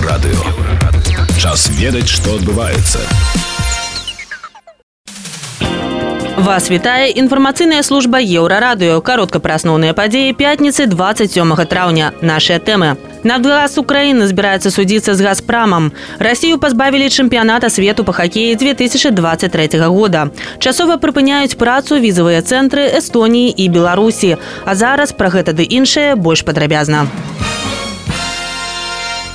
Еўрарадыё. Час ведаць, што адбываецца. Вас вітае інфармацыйная служба еўрарадыё каротка пра асноўныя падзеі пятніцы 27 траўня нашыя тэмы Нафтгаз Украіны збіраецца судзіцца з газпрамам. Расію пазбавілі чэмпіяната свету па хакеі 2023 года. Часова прыпыняюць працу візавыя цэнтры Эстоніі і Беларусі. А зараз пра гэта ды іншае больш падрабязна.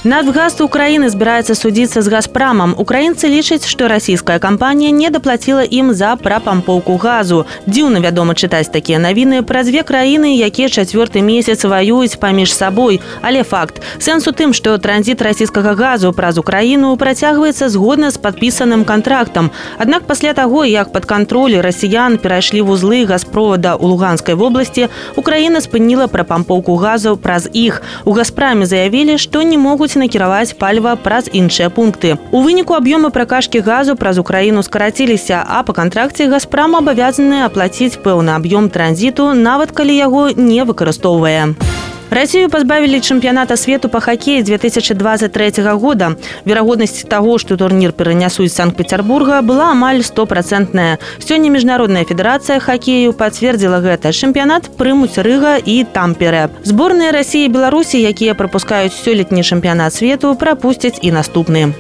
Нафтгаз Украины збіраецца судзіцца з газпрамам. Украінцы лічаць, што расійская кампанія не даплаціла ім за прапампоўку газу. Дзіўна вядома чытаць такія навіны пра дзве краіны, якія чацвёрты месяц ваююць паміж сабой. Але факт. Сэнс у тым, што транзіт расійскага газу праз Украіну працягваецца згодна з падпісаным кантрактам. Аднак пасля таго, як пад кантролі расіян перайшлі вузлы газпровода ў луганскай вобласці, Украіна спыніла прапампоўку газу праз іх. У газпраме заявілі, што не могуць будуць накіраваць паліва праз іншыя пункты. У выніку аб'ёмы пракашкі газу праз Украіну скараціліся, а па кантракце газпрам абавязаны аплаціць пэўны аб'ём транзіту, нават калі яго не выкарыстоўвае. Расію пазбавілі чэмпіяната свету па хакеі 2023 года. Верагоднасць таго, што турнір перанясуць санкт-пецярбурга была амаль стопроцентная. Сёння міжнародная федэрацыя хакею пацвердзіла гэта. Чэмпіянат прымуць рыга і тампере. Зборныя рассіі Беларусі, якія прапускаюць сёлетні чэмпіянат свету, прапусцяць і наступны.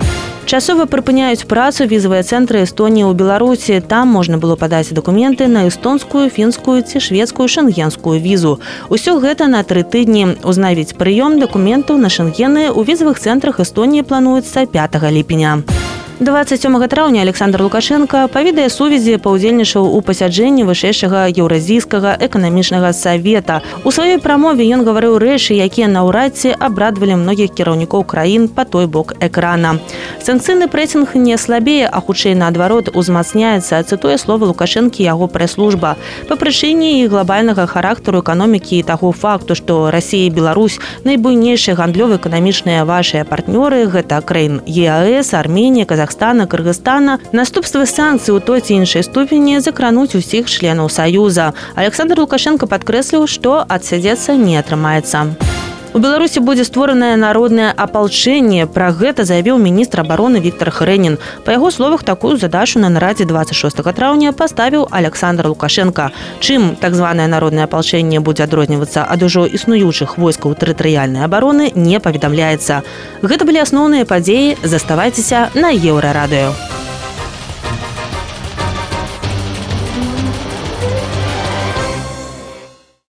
Часова прыпыняюць працу візавыя цэнтры Эстоніі ў Беларусі. Там можна было падаць дакументы на эстонскую, фінскую ці шведскую шэнгенскую візу. Усё гэта на тры тыдні. Узнавіць прыём дакументаў на шэнгены ў візавых цэнтрах Эстоніі плануецца 5 ліпеня. 27 траўня Александр Лукашенко па відэасувязі паўдзельнічаў у пасяджэнні вышэйшага еўразійскага эканамічнага савета. У сваёй прамове ён гаварыў рэчы, якія наўрад ці абрадвалі многіх кіраўнікоў краін па той бок экрана. Санкцыйны прэсінг не слабее, а хутчэй наадварот узмацняецца, цытуе словы лукашэнкі яго прэс-служба. Па прычыне і глобальнага характару эканомікі і таго факту, што і Беларусь найбуйнейшыя гандлёва-эканамічныя вашыя партнёры гэта краін ЕАС, Арменія, Казахстан Казахстана, Кыргызстана наступствы санкцый у той ці іншай ступені закрануць усіх членаў саюза. Александр Лукашенко падкрэсліў, што адсядзецца не атрымаецца. У беларусі будзе створанае народнае апалчэнне пра гэта заявіў міністр обороны Віктор хрэнін па яго словах такую задачу на нарадзе 26 траўня паставіў александр лукашенко. Чым так званое народнае апалчэнне будзе адрознівацца ад ужо існуючых войскаў тэрытарыяльнай абароны не паведамляецца гэта былі асноўныя падзеі заставайцеся на еўрарадыё